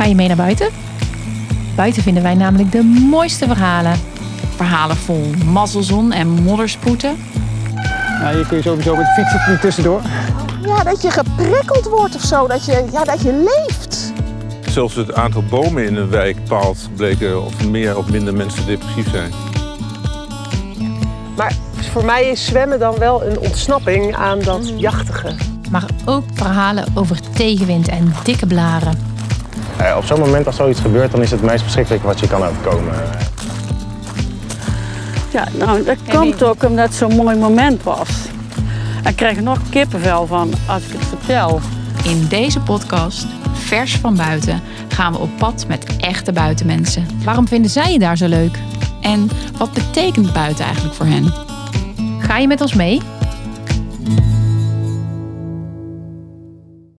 Ga je mee naar buiten? Buiten vinden wij namelijk de mooiste verhalen. Verhalen vol mazzelzon en moddersproeten. Ja, hier kun je sowieso met de fiets er tussendoor. Ja, dat je geprikkeld wordt of zo. Dat je, ja, dat je leeft. Zelfs het aantal bomen in een wijk paalt bleken of meer of minder mensen depressief zijn. Maar voor mij is zwemmen dan wel een ontsnapping aan dat jachtige. Maar ook verhalen over tegenwind en dikke blaren. Eh, op zo'n moment als zoiets gebeurt, dan is het het meest verschrikkelijke wat je kan overkomen. Ja, nou, dat komt ook omdat het zo'n mooi moment was. Ik krijg er nog kippenvel van als ik het vertel. In deze podcast, vers van buiten, gaan we op pad met echte buitenmensen. Waarom vinden zij het daar zo leuk? En wat betekent buiten eigenlijk voor hen? Ga je met ons mee?